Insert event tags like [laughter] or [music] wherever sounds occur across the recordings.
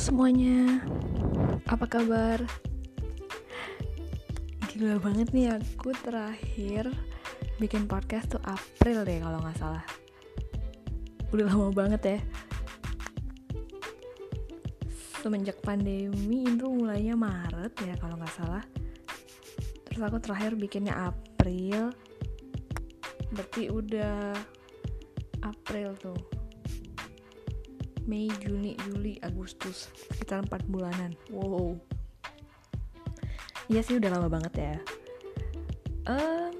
Semuanya, apa kabar? Gila banget nih aku terakhir bikin podcast tuh April deh kalau nggak salah. Udah lama banget ya. Semenjak pandemi itu mulainya Maret ya kalau nggak salah. Terus aku terakhir bikinnya April. Berarti udah April tuh Mei, Juni, Juli, Agustus sekitar 4 bulanan. Wow. Iya sih udah lama banget ya. Um,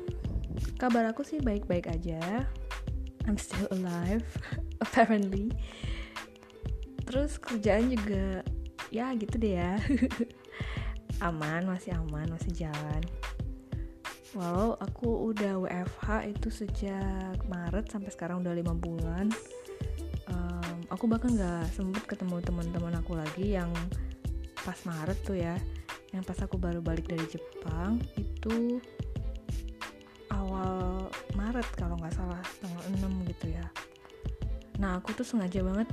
kabar aku sih baik-baik aja. I'm still alive [laughs] apparently. Terus kerjaan juga ya gitu deh ya. [laughs] Aman masih aman masih jalan. Walau aku udah WFH itu sejak Maret sampai sekarang udah lima bulan aku bahkan nggak sempet ketemu teman-teman aku lagi yang pas Maret tuh ya. Yang pas aku baru balik dari Jepang itu awal Maret kalau nggak salah tanggal 6 gitu ya. Nah aku tuh sengaja banget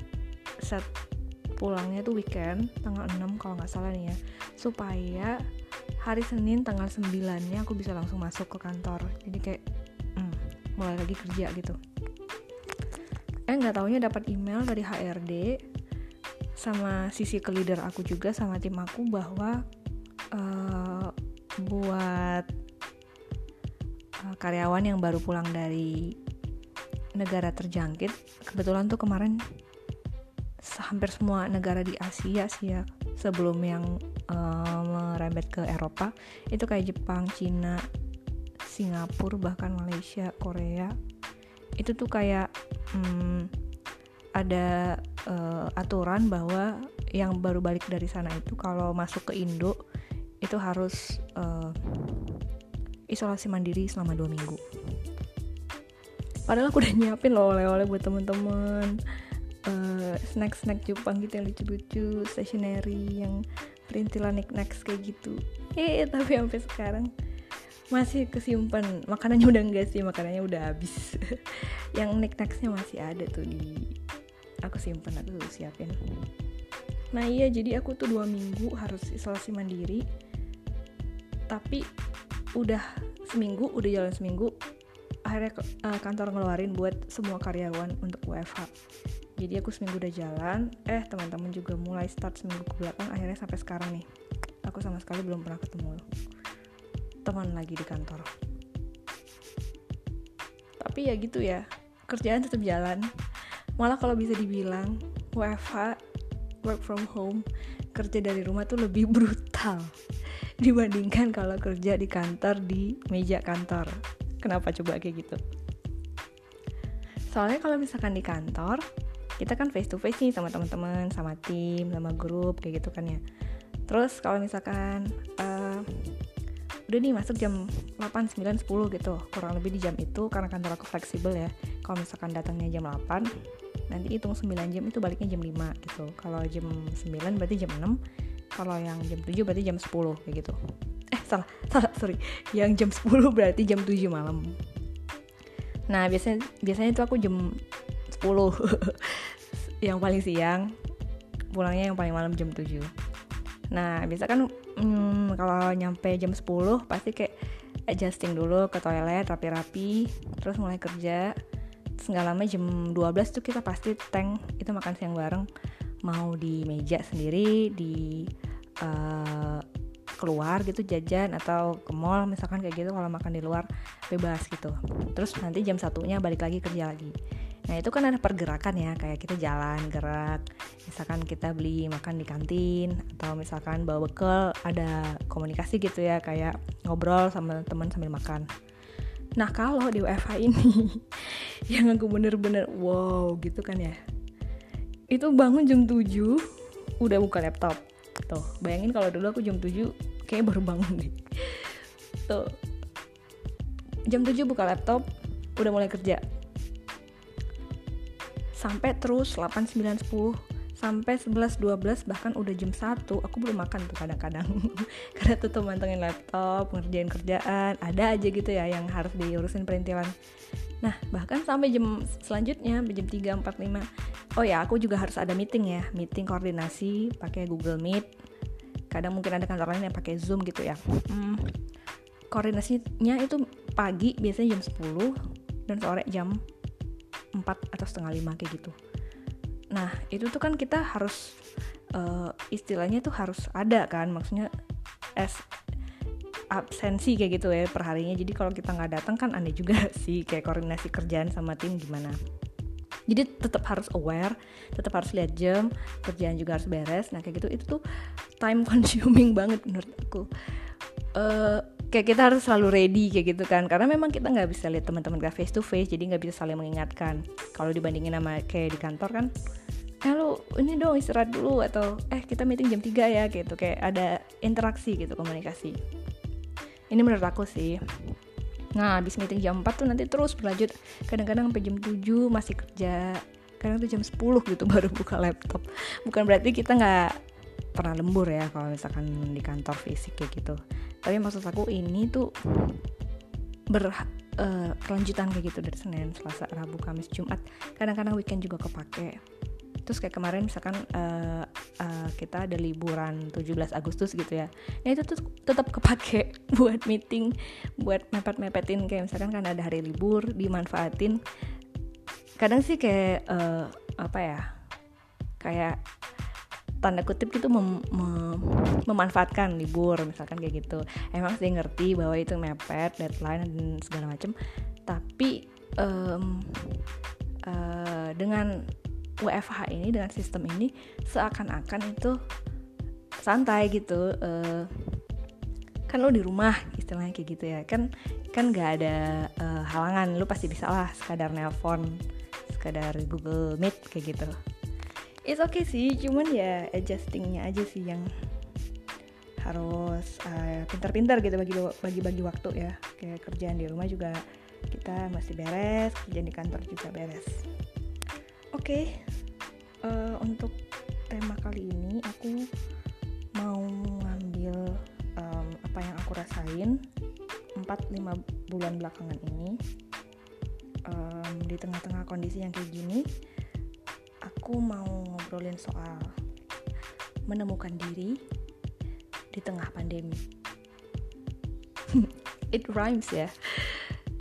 set pulangnya tuh weekend tanggal 6 kalau nggak salah nih ya. Supaya hari Senin tanggal 9 nya aku bisa langsung masuk ke kantor. Jadi kayak hmm, mulai lagi kerja gitu eh nggak taunya dapat email dari HRD sama sisi ke leader aku juga sama tim aku bahwa uh, buat uh, karyawan yang baru pulang dari negara terjangkit kebetulan tuh kemarin hampir semua negara di Asia sih ya sebelum yang uh, merembet ke Eropa itu kayak Jepang, Cina, Singapura bahkan Malaysia, Korea itu tuh kayak hmm, ada uh, aturan bahwa yang baru balik dari sana itu kalau masuk ke Indo itu harus uh, isolasi mandiri selama dua minggu. Padahal aku udah nyiapin loh oleh-oleh buat temen-temen uh, snack-snack Jepang gitu yang lucu-lucu, stationery yang perintilan knick kayak gitu. Eh tapi sampai sekarang masih kesimpan. Makanannya udah enggak sih makanannya udah habis. [laughs] Yang knick-knacksnya masih ada tuh di aku simpen aku siapin. Nah iya jadi aku tuh dua minggu harus isolasi mandiri. Tapi udah seminggu udah jalan seminggu akhirnya uh, kantor ngeluarin buat semua karyawan untuk WFH jadi aku seminggu udah jalan. Eh teman-teman juga mulai start seminggu ke belakang akhirnya sampai sekarang nih. Aku sama sekali belum pernah ketemu teman lagi di kantor. Tapi ya gitu ya kerjaan tetap jalan. Malah kalau bisa dibilang WFH work from home kerja dari rumah tuh lebih [laughs] brutal dibandingkan kalau kerja di kantor di meja kantor. Kenapa coba kayak gitu? Soalnya kalau misalkan di kantor kita kan face to face nih sama teman-teman sama tim sama grup kayak gitu kan ya. Terus kalau misalkan uh, udah nih masuk jam 8, 9, 10 gitu. Kurang lebih di jam itu karena kantor aku fleksibel ya. Kalau misalkan datangnya jam 8 nanti hitung 9 jam itu baliknya jam 5 gitu. Kalau jam 9 berarti jam 6 kalau yang jam 7 berarti jam 10 kayak gitu. [laughs] Eh salah salah sorry. Yang jam 10 berarti jam 7 malam. Nah biasanya biasanya itu aku jam 10 [laughs] yang paling siang pulangnya yang paling malam jam 7 nah biasa kan hmm, kalau nyampe jam 10 pasti kayak adjusting dulu ke toilet rapi-rapi terus mulai kerja. Terus nggak lama jam 12 tuh kita pasti tank itu makan siang bareng. Mau di meja sendiri di uh, keluar gitu jajan atau ke mall misalkan kayak gitu kalau makan di luar bebas gitu. Terus nanti jam satunya balik lagi kerja lagi Nah itu kan ada pergerakan ya kayak kita jalan gerak. Misalkan kita beli makan di kantin atau misalkan bawa bekal ada komunikasi gitu ya kayak ngobrol sama teman sambil makan. Nah kalau di WFH ini [laughs] yang aku bener-bener wow gitu kan ya itu bangun jam 7 udah buka laptop. Tuh bayangin kalau dulu aku jam 7 kayak baru bangun deh. Tuh jam 7 buka laptop udah mulai kerja sampai terus 8 9 10 sampai 11 12 bahkan udah jam 1 aku belum makan tuh kadang-kadang. [laughs] Karena tuh mantengin laptop ngerjain kerjaan. Ada aja gitu ya yang harus diurusin perintilan. Nah bahkan sampai jam selanjutnya jam 3 4 5 oh ya aku juga harus ada meeting ya. Meeting koordinasi pakai Google Meet. Kadang mungkin ada kantor lain yang pakai Zoom gitu ya. Hmm, koordinasinya itu pagi biasanya jam 10 dan sore jam 4 atau setengah 5 kayak gitu. Nah itu tuh kan kita harus uh, istilahnya tuh harus ada kan maksudnya as absensi kayak gitu ya perharinya. Jadi kalau kita nggak datang kan aneh juga [laughs] sih kayak koordinasi kerjaan sama tim gimana. Jadi tetap harus aware tetap harus lihat jam kerjaan juga harus beres. Nah kayak gitu itu tuh time [laughs] consuming banget menurut aku. Uh, kayak kita harus selalu ready kayak gitu kan. Karena memang kita nggak bisa lihat teman-teman kita face to face jadi nggak bisa saling mengingatkan. Kalau dibandingin sama kayak di kantor kan eh lu ini dong istirahat dulu atau eh kita meeting jam 3 ya gitu. Kayak ada interaksi gitu komunikasi. Ini menurut aku sih. Nah habis meeting jam 4 tuh nanti terus berlanjut. Kadang-kadang sampai jam 7 masih kerja. Kadang tuh jam 10 gitu [laughs] baru buka laptop. Bukan berarti kita nggak pernah lembur ya kalau misalkan di kantor fisik kayak gitu tapi maksud aku ini tuh ber uh, kelanjutan kayak gitu dari Senin, Selasa, Rabu, Kamis, Jumat. Kadang-kadang weekend juga kepake. Terus kayak kemarin misalkan uh, uh, kita ada liburan 17 Agustus gitu ya. Nah itu tuh tetap kepake [laughs] buat meeting, buat mepet-mepetin kayak misalkan kan ada hari libur dimanfaatin. Kadang sih kayak uh, apa ya? Kayak tanda kutip gitu mem mem memanfaatkan libur misalkan kayak gitu. Emang sih ngerti bahwa itu mepet deadline dan segala macem. Tapi um, uh, dengan WFH ini dengan sistem ini seakan-akan itu santai gitu uh, kan lo di rumah istilahnya kayak gitu ya. Kan kan nggak ada uh, halangan lo pasti bisa lah sekadar nelpon sekadar Google Meet kayak gitu it's okay sih cuman ya adjustingnya aja sih yang harus uh, pintar-pintar gitu bagi bagi bagi waktu ya. Kayak kerjaan di rumah juga kita masih beres kerjaan di kantor juga beres. Oke okay, uh, eh, untuk tema kali ini aku mau ngambil um, apa yang aku rasain 4-5 bulan belakangan ini um, di tengah-tengah kondisi yang kayak gini aku mau ngobrolin soal menemukan diri di tengah pandemi. [laughs] It rhymes ya.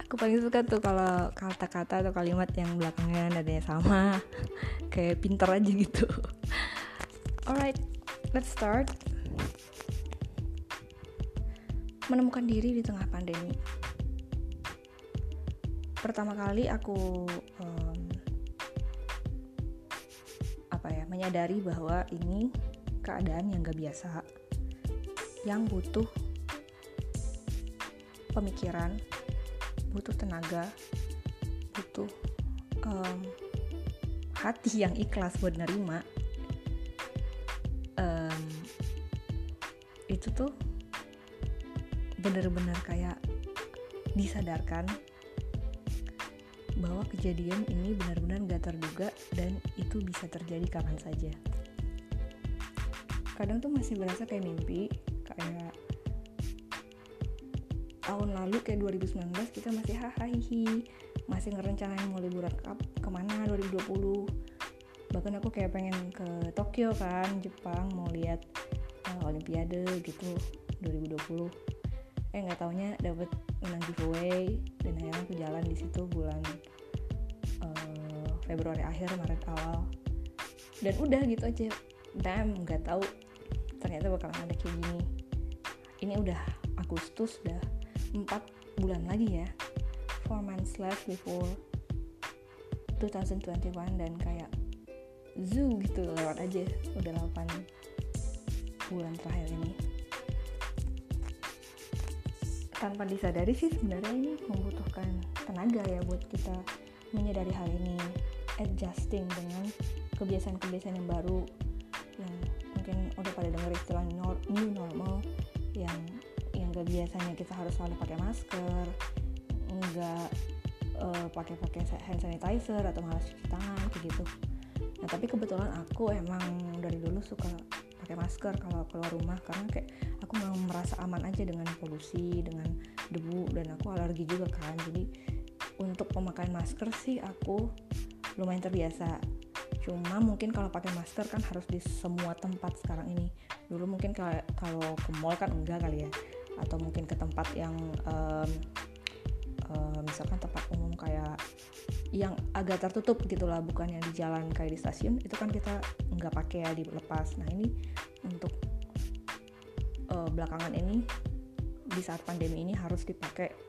Aku paling suka tuh kalau kata-kata atau kalimat yang belakangan adanya sama, [laughs] kayak pinter aja gitu. [laughs] Alright, let's start. Menemukan diri di tengah pandemi. Pertama kali aku um, menyadari bahwa ini keadaan yang gak biasa yang butuh pemikiran butuh tenaga butuh um, hati yang ikhlas buat nerima. Um, itu tuh bener-bener kayak disadarkan kejadian ini benar-benar gak terduga dan itu bisa terjadi kapan saja. Kadang tuh masih berasa kayak mimpi, kayak tahun lalu kayak 2019 kita masih hahaha masih ngerencanain mau liburan ke ke mana 2020 bahkan aku kayak pengen ke Tokyo kan Jepang mau lihat uh, Olimpiade gitu 2020 eh nggak taunya dapet menang giveaway dan akhirnya aku jalan di situ bulan Februari akhir Maret awal. Dan udah gitu aja. Damn nggak tahu ternyata bakalan ada kayak gini. Ini udah Agustus udah empat bulan lagi ya. Four months left before 2021 dan kayak zoo gitu lewat aja. Udah 8 bulan terakhir ini. Tanpa disadari sih sebenarnya ini membutuhkan tenaga ya buat kita menyadari hal ini adjusting dengan kebiasaan-kebiasaan yang baru yang mungkin udah pada denger istilah new normal yang yang gak biasanya kita harus selalu pakai masker nggak uh, pakai pakai hand sanitizer atau malas cuci tangan kayak gitu. Nah tapi kebetulan aku emang dari dulu suka pakai masker kalau keluar rumah karena kayak aku merasa aman aja dengan polusi dengan debu dan aku alergi juga kan. Jadi untuk pemakaian masker sih aku lumayan terbiasa. Cuma mungkin kalau pakai masker kan harus di semua tempat sekarang ini. Dulu mungkin kalau ke mall kan enggak kali ya. Atau mungkin ke tempat yang um, um, misalkan tempat umum kayak yang agak tertutup gitulah bukan yang di jalan kayak di stasiun itu kan kita nggak pakai ya dilepas. Nah ini untuk uh, belakangan ini di saat pandemi ini harus dipakai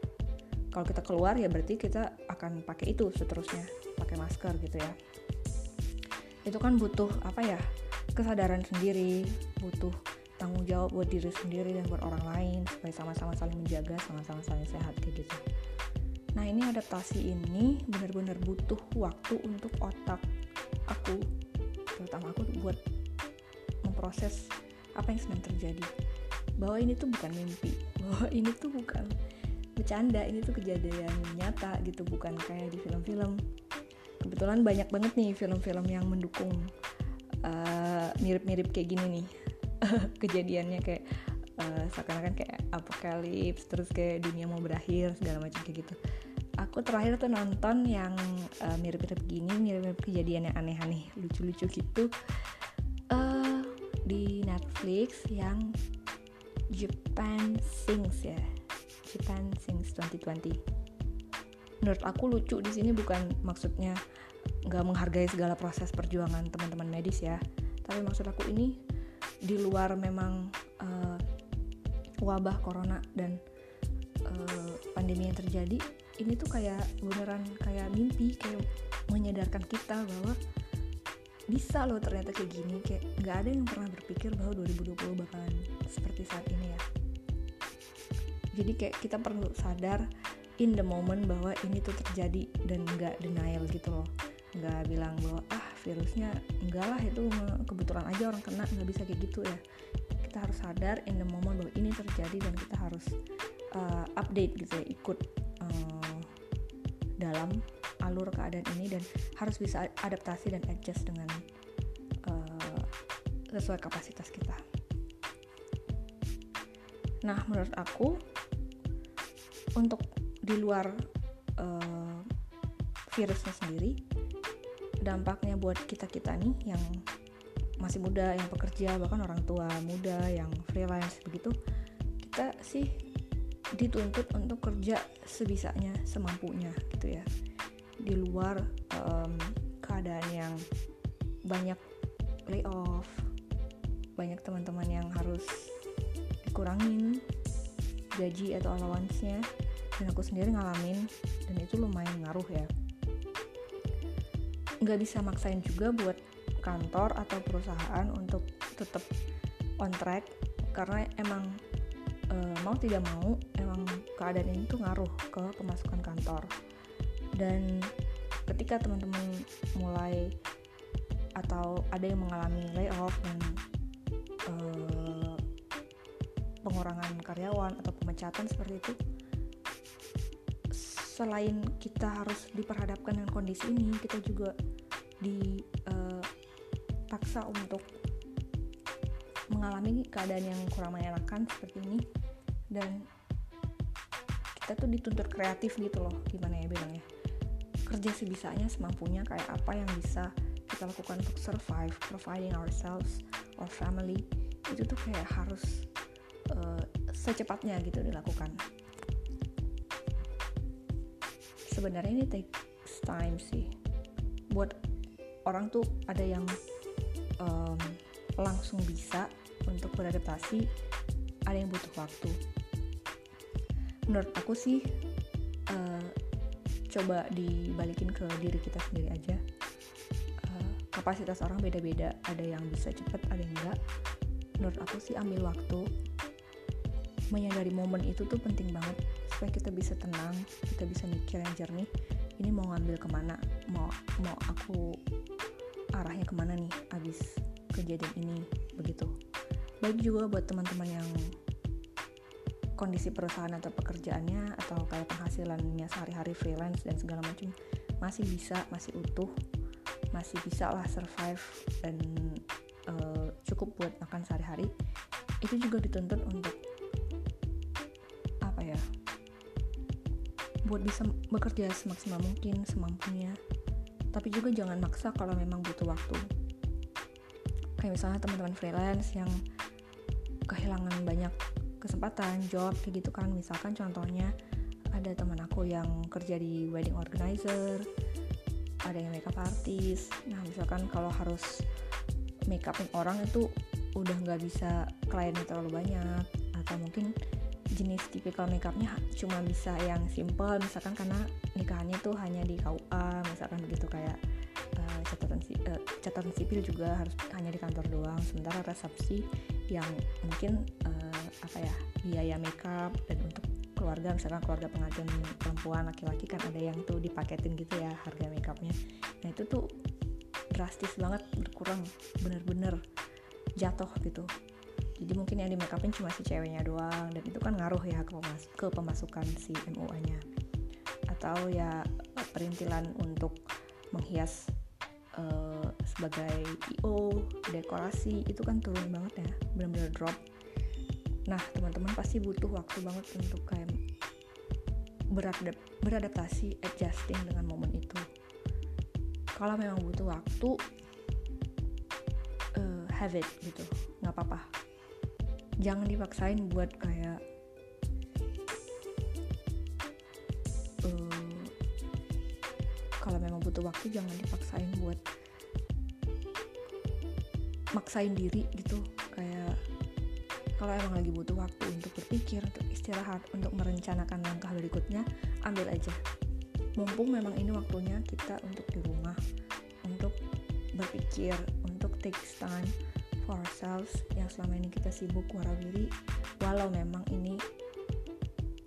kalau kita keluar ya berarti kita akan pakai itu seterusnya. Pakai masker gitu ya. Itu kan butuh apa ya? Kesadaran sendiri butuh tanggung jawab buat diri sendiri dan buat orang lain supaya sama-sama saling menjaga sama-sama saling sehat kayak gitu. Nah ini adaptasi ini benar-benar butuh waktu untuk otak aku terutama aku buat memproses apa yang sedang terjadi. Bahwa ini tuh bukan mimpi. [laughs] Bahwa ini tuh bukan bercanda ini tuh kejadian nyata gitu bukan kayak di film-film. Kebetulan banyak banget nih film-film yang mendukung uh, mirip-mirip kayak gini nih. [laughs] Kejadiannya kayak uh, seakan-akan kayak apokalips terus kayak dunia mau berakhir segala macam kayak gitu. Aku terakhir tuh nonton yang uh, mirip-mirip gini mirip-mirip kejadian yang aneh-aneh lucu-lucu gitu uh, di Netflix yang Japan Sings ya Japan Sings 2020 menurut aku lucu di sini bukan maksudnya nggak menghargai segala proses perjuangan teman-teman medis ya. Tapi maksud aku ini di luar memang uh, wabah corona dan uh, pandemi yang terjadi ini tuh kayak beneran kayak mimpi kayak menyadarkan kita bahwa bisa loh ternyata kayak gini. Kayak nggak ada yang pernah berpikir bahwa 2020 bakalan seperti saat ini ya jadi kayak kita perlu sadar in the moment bahwa ini tuh terjadi dan nggak denial gitu loh nggak bilang bahwa ah virusnya enggak lah itu kebetulan aja orang kena nggak bisa kayak gitu ya kita harus sadar in the moment bahwa ini terjadi dan kita harus uh, update gitu ya ikut uh, dalam alur keadaan ini dan harus bisa adaptasi dan adjust dengan uh, sesuai kapasitas kita. Nah, menurut aku untuk di luar uh, virusnya sendiri, dampaknya buat kita-kita nih yang masih muda, yang pekerja, bahkan orang tua muda yang freelance begitu, kita sih dituntut untuk kerja sebisanya, semampunya gitu ya. Di luar um, keadaan yang banyak layoff, banyak teman-teman yang harus dikurangin gaji atau allowance-nya dan aku sendiri ngalamin dan itu lumayan ngaruh ya. Nggak bisa maksain juga buat kantor atau perusahaan untuk tetap on track karena emang e, mau tidak mau emang keadaan ini tuh ngaruh ke pemasukan kantor. Dan ketika teman-teman mulai atau ada yang mengalami layoff dan pengurangan karyawan atau pemecatan seperti itu selain kita harus diperhadapkan dengan kondisi ini kita juga dipaksa uh, untuk mengalami keadaan yang kurang menyenangkan seperti ini. Dan kita tuh dituntut kreatif gitu loh gimana ya bilangnya. Kerja sebisanya semampunya kayak apa yang bisa kita lakukan untuk survive providing ourselves or family. Itu tuh kayak harus secepatnya gitu dilakukan. Sebenarnya ini takes time sih. Buat orang tuh ada yang um, langsung bisa untuk beradaptasi ada yang butuh waktu. Menurut aku sih uh, coba dibalikin ke diri kita sendiri aja. Uh, kapasitas orang beda-beda ada yang bisa cepet ada yang enggak. Menurut aku sih ambil waktu menyadari momen itu tuh penting banget. Supaya kita bisa tenang kita bisa mikir yang jernih ini mau ngambil ke mana? Mau mau aku arahnya ke mana nih abis kejadian ini? Begitu. Baik juga buat teman-teman yang kondisi perusahaan atau pekerjaannya atau kayak penghasilannya sehari-hari freelance dan segala macam masih bisa masih utuh masih bisa lah survive dan uh, cukup buat makan sehari-hari. Itu juga dituntut untuk buat bisa bekerja semaksimal mungkin semampunya. Tapi juga jangan maksa kalau memang butuh waktu. Kayak misalnya teman-teman freelance yang kehilangan banyak kesempatan job kayak gitu kan. Misalkan contohnya ada teman aku yang kerja di wedding organizer ada yang makeup artist. Nah misalkan kalau harus make upin orang itu udah nggak bisa kliennya terlalu banyak atau mungkin jenis tipikal makeupnya cuma bisa yang simple misalkan karena nikahannya tuh hanya di KUA misalkan begitu kayak uh, catatan uh, catatan sipil juga harus hanya di kantor doang sementara resepsi yang mungkin uh, apa ya biaya makeup dan untuk keluarga misalkan keluarga pengantin perempuan laki-laki kan ada yang tuh dipaketin gitu ya harga makeupnya. Nah itu tuh drastis banget berkurang bener-bener jatuh gitu jadi mungkin yang di makeupin cuma si ceweknya doang. Dan itu kan ngaruh ya ke, pemas ke pemasukan si MUA nya atau ya perintilan untuk menghias uh, sebagai IO dekorasi. Itu kan turun banget ya bener-bener drop. Nah teman-teman pasti butuh waktu banget untuk kayak beradap beradaptasi adjusting dengan momen itu. Kalau memang butuh waktu uh, have it gitu. Nggak apa-apa jangan dipaksain buat kayak uh, kalau memang butuh waktu jangan dipaksain buat maksain diri gitu. Kayak kalau emang lagi butuh waktu untuk berpikir untuk istirahat untuk merencanakan langkah berikutnya ambil aja. Mumpung memang ini waktunya kita untuk di rumah untuk berpikir untuk take time ourselves yang selama ini kita sibuk warawiri walau memang ini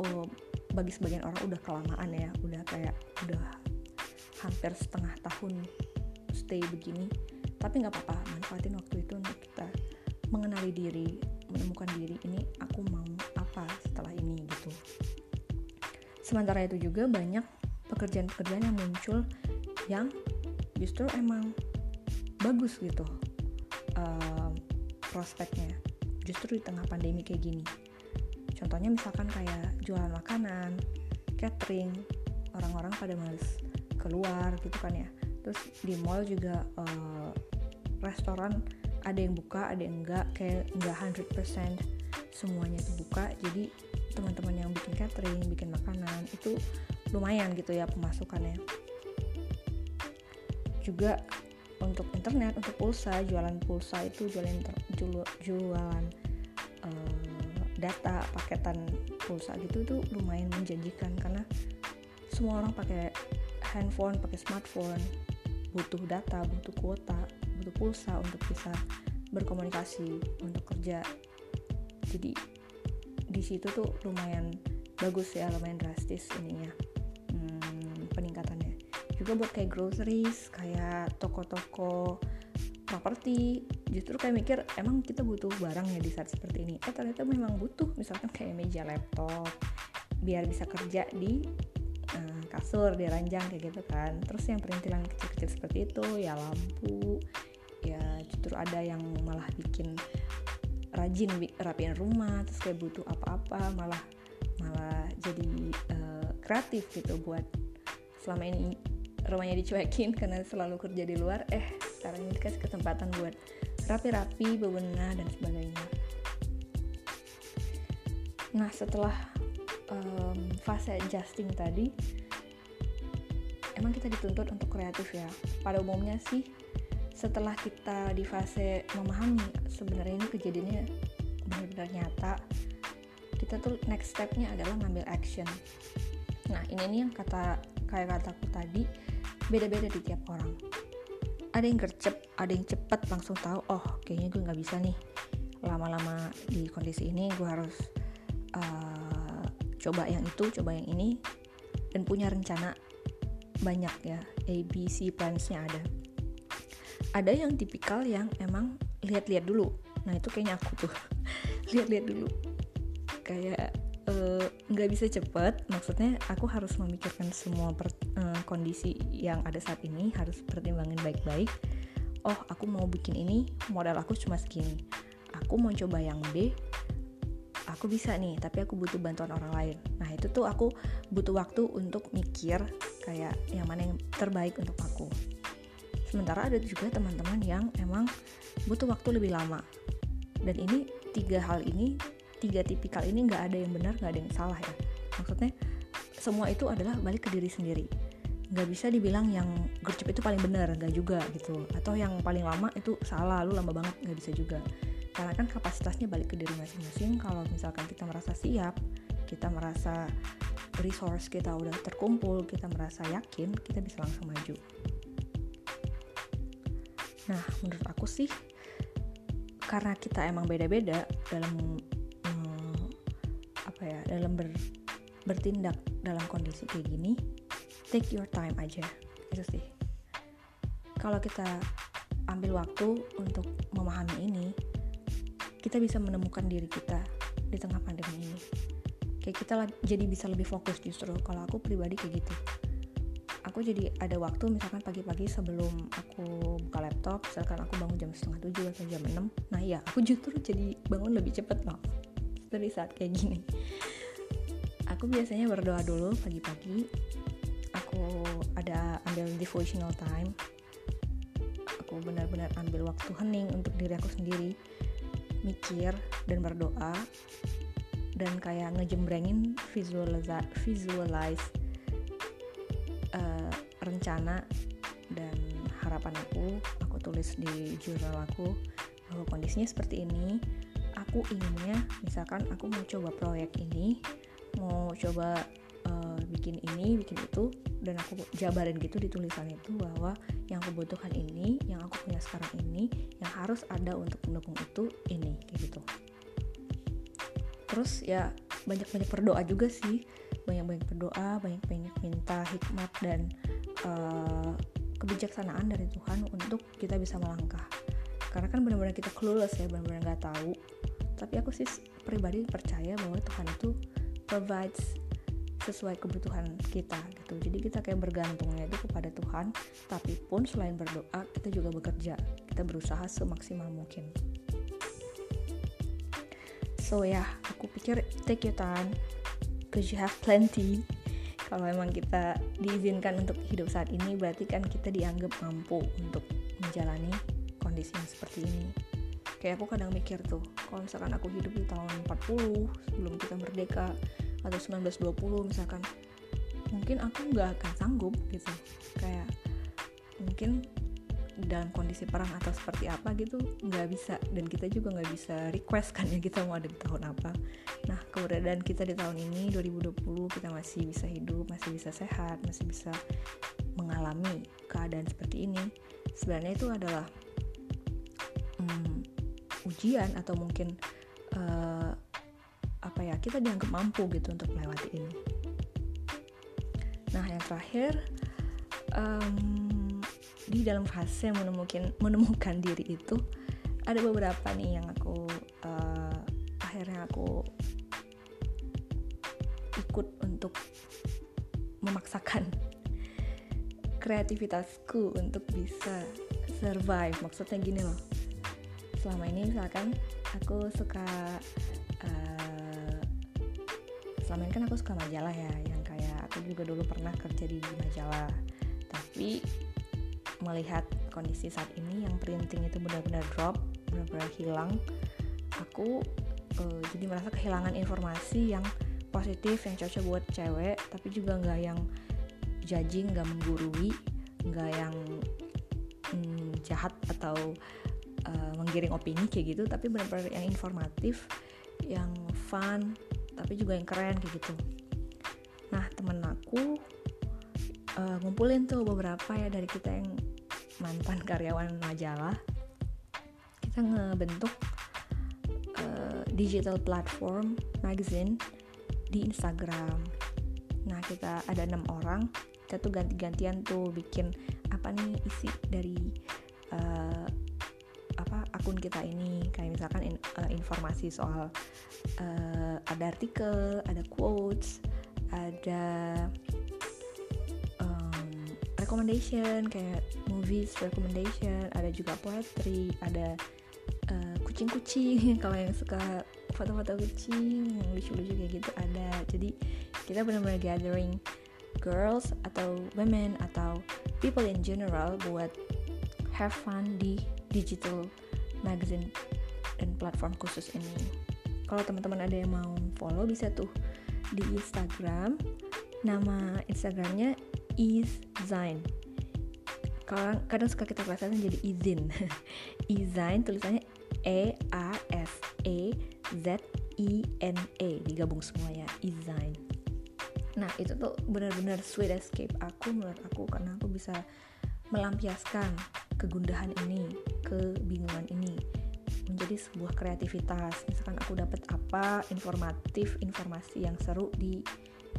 oh, bagi sebagian orang udah kelamaan ya udah kayak udah hampir setengah tahun stay begini tapi nggak apa-apa manfaatin waktu itu untuk kita mengenali diri menemukan diri ini aku mau apa setelah ini gitu. Sementara itu juga banyak pekerjaan-pekerjaan yang muncul yang justru emang bagus gitu uh, prospeknya justru di tengah pandemi kayak gini. Contohnya misalkan kayak jualan makanan catering orang-orang pada males keluar gitu kan ya. Terus di mall juga uh, restoran ada yang buka ada yang enggak kayak enggak 100% semuanya itu buka. Jadi teman-teman yang bikin catering bikin makanan itu lumayan gitu ya pemasukannya. Juga untuk internet untuk pulsa jualan pulsa itu jualan jualan uh, data paketan pulsa gitu tuh lumayan menjanjikan karena semua orang pakai handphone pakai smartphone butuh data butuh kuota butuh pulsa untuk bisa berkomunikasi untuk kerja. Jadi di situ tuh lumayan bagus ya lumayan drastis ininya hmm, peningkatannya juga buat kayak groceries kayak toko-toko properti. Justru kayak mikir emang kita butuh barang ya di saat seperti ini? Eh ternyata memang butuh. Misalkan kayak meja laptop biar bisa kerja di uh, kasur di ranjang kayak gitu kan. Terus yang perintilan kecil-kecil seperti itu ya lampu ya justru ada yang malah bikin rajin rapiin rumah terus kayak butuh apa-apa malah malah jadi uh, kreatif gitu buat selama ini rumahnya dicuekin karena selalu kerja di luar eh sekarang ini dikasih kesempatan buat rapi-rapi bebenah dan sebagainya. Nah setelah um, fase adjusting tadi emang kita dituntut untuk kreatif ya. Pada umumnya sih setelah kita di fase memahami sebenarnya ini kejadiannya benar-benar nyata kita tuh next stepnya adalah ngambil action. Nah ini nih yang kata kayak kataku tadi beda-beda di tiap orang. Ada yang gercep ada yang cepet langsung tahu oh kayaknya gue nggak bisa nih. Lama-lama di kondisi ini gue harus uh, coba yang itu coba yang ini. Dan punya rencana banyak ya A B C plansnya ada. Ada yang tipikal yang emang lihat-lihat dulu. Nah itu kayaknya aku tuh. [laughs] Lihat-lihat dulu. Kayak nggak bisa cepet. Maksudnya aku harus memikirkan semua per, uh, kondisi yang ada saat ini harus pertimbangin baik-baik. Oh aku mau bikin ini modal aku cuma segini. Aku mau coba yang B aku bisa nih tapi aku butuh bantuan orang lain. Nah itu tuh aku butuh waktu untuk mikir kayak yang mana yang terbaik untuk aku. Sementara ada juga teman-teman yang emang butuh waktu lebih lama. Dan ini tiga hal ini tiga tipikal ini nggak ada yang benar nggak ada yang salah ya. Maksudnya semua itu adalah balik ke diri sendiri. Nggak bisa dibilang yang gercep itu paling benar nggak juga gitu. Atau yang paling lama itu salah lu lama banget nggak bisa juga. Karena kan kapasitasnya balik ke diri masing-masing. Kalau misalkan kita merasa siap kita merasa resource kita udah terkumpul kita merasa yakin kita bisa langsung maju. Nah menurut aku sih karena kita emang beda-beda dalam apa ya dalam ber, bertindak dalam kondisi kayak gini take your time aja. Itu sih. Kalau kita ambil waktu untuk memahami ini kita bisa menemukan diri kita di tengah pandemi ini. Kayak kita jadi bisa lebih fokus justru. Kalau aku pribadi kayak gitu. Aku jadi ada waktu misalkan pagi-pagi sebelum aku buka laptop misalkan aku bangun jam setengah tujuh atau jam enam. Nah iya aku justru jadi bangun lebih cepet loh dari saat kayak gini aku biasanya berdoa dulu pagi-pagi. Aku ada ambil devotional time. Aku benar-benar ambil waktu hening untuk diri aku sendiri mikir dan berdoa. Dan kayak ngejembrengin visualize visualize uh, rencana dan harapan aku. Aku tulis di jurnal aku bahwa kondisinya seperti ini aku inginnya misalkan aku mau coba proyek ini mau coba uh, bikin ini bikin itu dan aku jabarin gitu di tulisan itu bahwa yang aku butuhkan ini yang aku punya sekarang ini yang harus ada untuk mendukung itu ini kayak gitu. Terus ya banyak-banyak berdoa juga sih. Banyak-banyak berdoa banyak-banyak minta hikmat dan uh, kebijaksanaan dari Tuhan untuk kita bisa melangkah. Karena kan benar-benar kita clueless ya benar-benar nggak tahu tapi aku sih pribadi percaya bahwa Tuhan itu provides sesuai kebutuhan kita gitu. Jadi kita kayak bergantungnya itu kepada Tuhan tapi pun selain berdoa kita juga bekerja. Kita berusaha semaksimal mungkin. So ya yeah, aku pikir take your time because you have plenty. [laughs] Kalau emang kita diizinkan untuk hidup saat ini berarti kan kita dianggap mampu untuk menjalani kondisi yang seperti ini kayak aku kadang mikir tuh kalau misalkan aku hidup di tahun 40 sebelum kita merdeka atau 1920 misalkan mungkin aku nggak akan sanggup gitu. Kayak mungkin dalam kondisi perang atau seperti apa gitu nggak bisa. Dan kita juga nggak bisa request kan ya kita mau ada di tahun apa. Nah keberadaan kita di tahun ini 2020 kita masih bisa hidup masih bisa sehat masih bisa mengalami keadaan seperti ini sebenarnya itu adalah um, ujian atau mungkin uh, apa ya kita dianggap mampu gitu untuk melewati ini. Nah yang terakhir um, di dalam fase menemukan menemukan diri itu ada beberapa nih yang aku uh, akhirnya aku ikut untuk memaksakan [laughs] kreativitasku untuk bisa survive. Maksudnya gini loh selama ini misalkan aku suka selama ini kan aku suka majalah ya yang kayak aku juga dulu pernah kerja di majalah. Tapi melihat kondisi saat ini yang printing itu benar-benar drop benar-benar hilang aku uh, jadi merasa kehilangan informasi yang positif yang cocok buat cewek tapi juga nggak yang judging nggak menggurui nggak yang mm, jahat atau uh, menggiring opini kayak gitu tapi benar-benar yang informatif yang fun tapi juga yang keren kayak gitu. Nah temen aku uh, ngumpulin tuh beberapa ya dari kita yang mantan [laughs] karyawan majalah. Kita ngebentuk uh, digital platform magazine di Instagram. Nah kita ada enam orang kita tuh ganti-gantian tuh bikin apa nih isi dari uh, akun kita ini kayak misalkan in, uh, informasi soal uh, ada artikel, ada quotes, ada um, recommendation kayak movies recommendation, ada juga poetry, ada uh, kucing-kucing [laughs] kalau yang suka foto-foto kucing yang lucu-lucu kayak gitu ada. Jadi kita benar-benar gathering girls atau women atau people in general buat have fun di digital magazine dan platform khusus ini. Kalau teman-teman ada yang mau follow bisa tuh di Instagram. Nama Instagramnya Izine. Kadang, kadang suka kita kelasan jadi izin. [laughs] Izine tulisannya E A S E Z I N E digabung semua ya Izine. Nah itu tuh benar-benar sweet escape aku menurut aku karena aku bisa melampiaskan kegundahan ini, kebingungan ini menjadi sebuah kreativitas. Misalkan aku dapat apa informatif, informasi yang seru di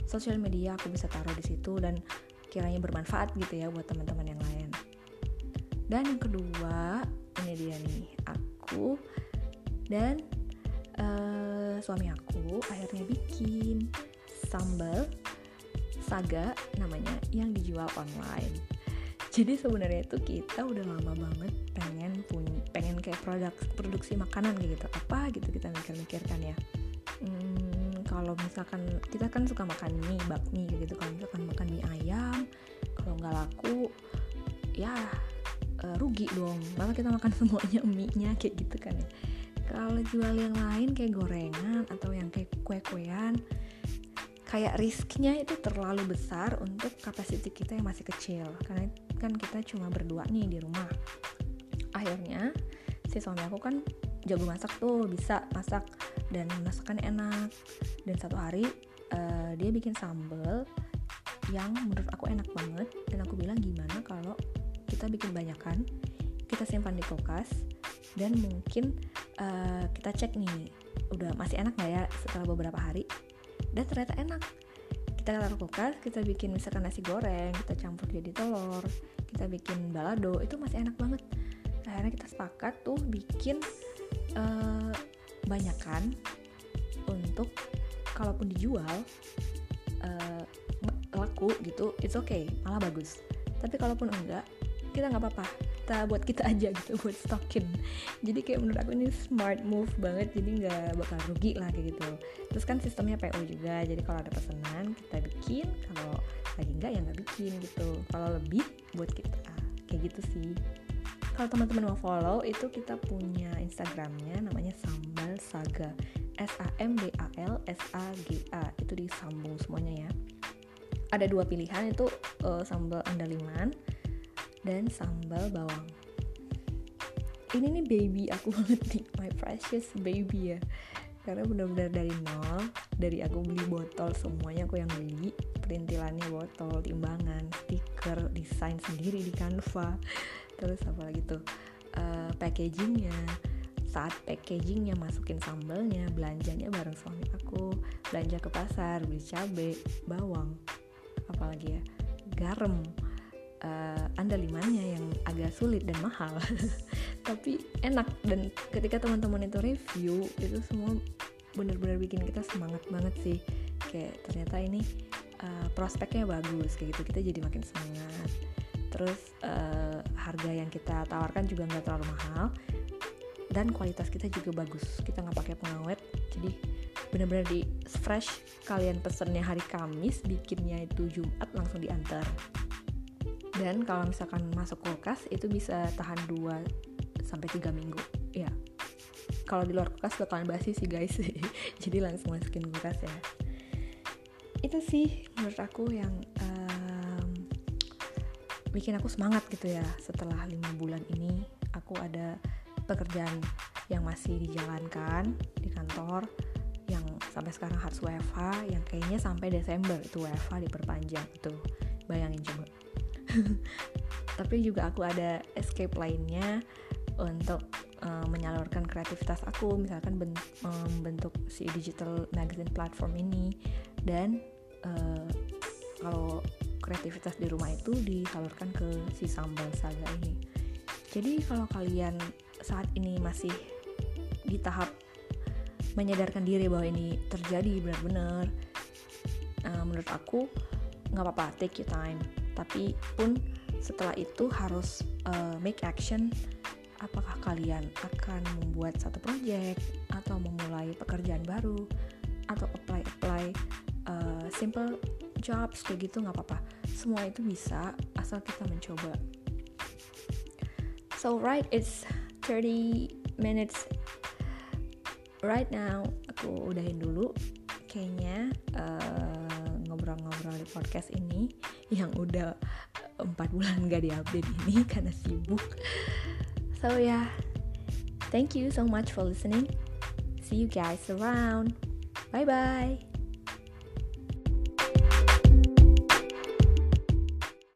sosial media, aku bisa taruh di situ dan kiranya bermanfaat gitu ya buat teman-teman yang lain. Dan yang kedua, ini dia nih, aku dan uh, suami aku akhirnya bikin sambal saga namanya yang dijual online jadi sebenarnya itu kita udah lama banget pengen punya pengen kayak produk produksi makanan kayak gitu. Apa gitu kita mikir-mikirkan ya? Hmm, kalau misalkan kita kan suka makan mie bakmi gitu. Kalau misalkan makan mie ayam kalau nggak laku ya uh, rugi dong. Malah kita makan [laughs] semuanya mie nya kayak gitu kan ya. Kalau jual yang lain kayak gorengan atau yang kayak kue-kuean kayak risknya itu terlalu besar untuk kapasiti kita yang masih kecil. Karena kan kita cuma berdua nih di rumah. Akhirnya si suami aku kan jago masak tuh bisa masak dan masakan enak. Dan satu hari uh, dia bikin sambal yang menurut aku enak banget. Dan aku bilang gimana kalau kita bikin banyakan kita simpan di kulkas dan mungkin uh, kita cek nih udah masih enak gak ya setelah beberapa hari? Dan ternyata enak kita taruh kulkas kita bikin misalkan nasi goreng kita campur jadi telur kita bikin balado itu masih enak banget. Akhirnya kita sepakat tuh bikin uh, banyakan untuk kalaupun dijual uh, laku gitu it's okay malah bagus. Tapi kalaupun enggak kita nggak apa-apa kita buat kita aja gitu [laughs] buat stokin. Jadi kayak menurut aku ini smart move banget jadi nggak bakal rugi lah kayak gitu. Terus kan sistemnya PO juga jadi kalau ada pesanan kita bikin kalau lagi nggak ya nggak bikin gitu. Kalau lebih buat kita kayak gitu sih. Kalau teman-teman mau follow itu kita punya Instagramnya namanya Sambal Saga. S A M B A L S A G A itu disambung semuanya ya. Ada dua pilihan itu uh, sambal andaliman dan sambal bawang. Ini nih baby aku [laughs] banget nih. My precious baby ya. Karena benar-benar dari nol dari aku beli botol semuanya aku yang beli. Perintilannya botol timbangan stiker desain sendiri di Canva. Terus apa lagi tuh? Uh, packagingnya. Saat packagingnya masukin sambalnya belanjanya bareng suami aku. Belanja ke pasar beli cabai bawang. Apalagi ya? Garam uh, andalimannya yang agak sulit dan mahal. [laughs] Tapi enak. Dan ketika teman-teman itu review itu semua benar-benar bikin kita semangat banget sih. Kayak ternyata ini uh, prospeknya bagus kayak gitu. Kita jadi makin semangat. Terus uh, harga yang kita tawarkan juga nggak terlalu mahal. Dan kualitas kita juga bagus. Kita nggak pakai pengawet. Jadi benar-benar di fresh. Kalian pesennya hari Kamis bikinnya itu Jumat langsung diantar dan kalau misalkan masuk kulkas itu bisa tahan 2 sampai 3 minggu. Ya kalau di luar kulkas bakalan basi sih guys. [laughs] Jadi langsung masukin kulkas ya. Itu sih menurut aku yang um, bikin aku semangat gitu ya. Setelah lima bulan ini aku ada pekerjaan yang masih dijalankan di kantor yang sampai sekarang harus WFH yang kayaknya sampai Desember itu WFH diperpanjang itu bayangin coba [laughs] tapi juga aku ada escape lainnya untuk uh, menyalurkan kreativitas aku misalkan membentuk um, si digital magazine platform ini. Dan uh, kalau kreativitas di rumah itu disalurkan ke si sambal saga ini. Jadi kalau kalian saat ini masih di tahap menyadarkan diri bahwa ini terjadi benar-benar uh, menurut aku nggak apa-apa take your time tapi pun setelah itu harus uh, make action apakah kalian akan membuat satu project atau memulai pekerjaan baru atau apply apply uh, simple jobs kayak gitu nggak apa-apa. Semua itu bisa asal kita mencoba. So right it's 30 minutes. Right now aku udahin dulu. Kayaknya uh, ngobrol-ngobrol di podcast ini yang udah empat bulan gak diupdate ini [laughs] karena sibuk. So yeah thank you so much for listening. See you guys around. Bye bye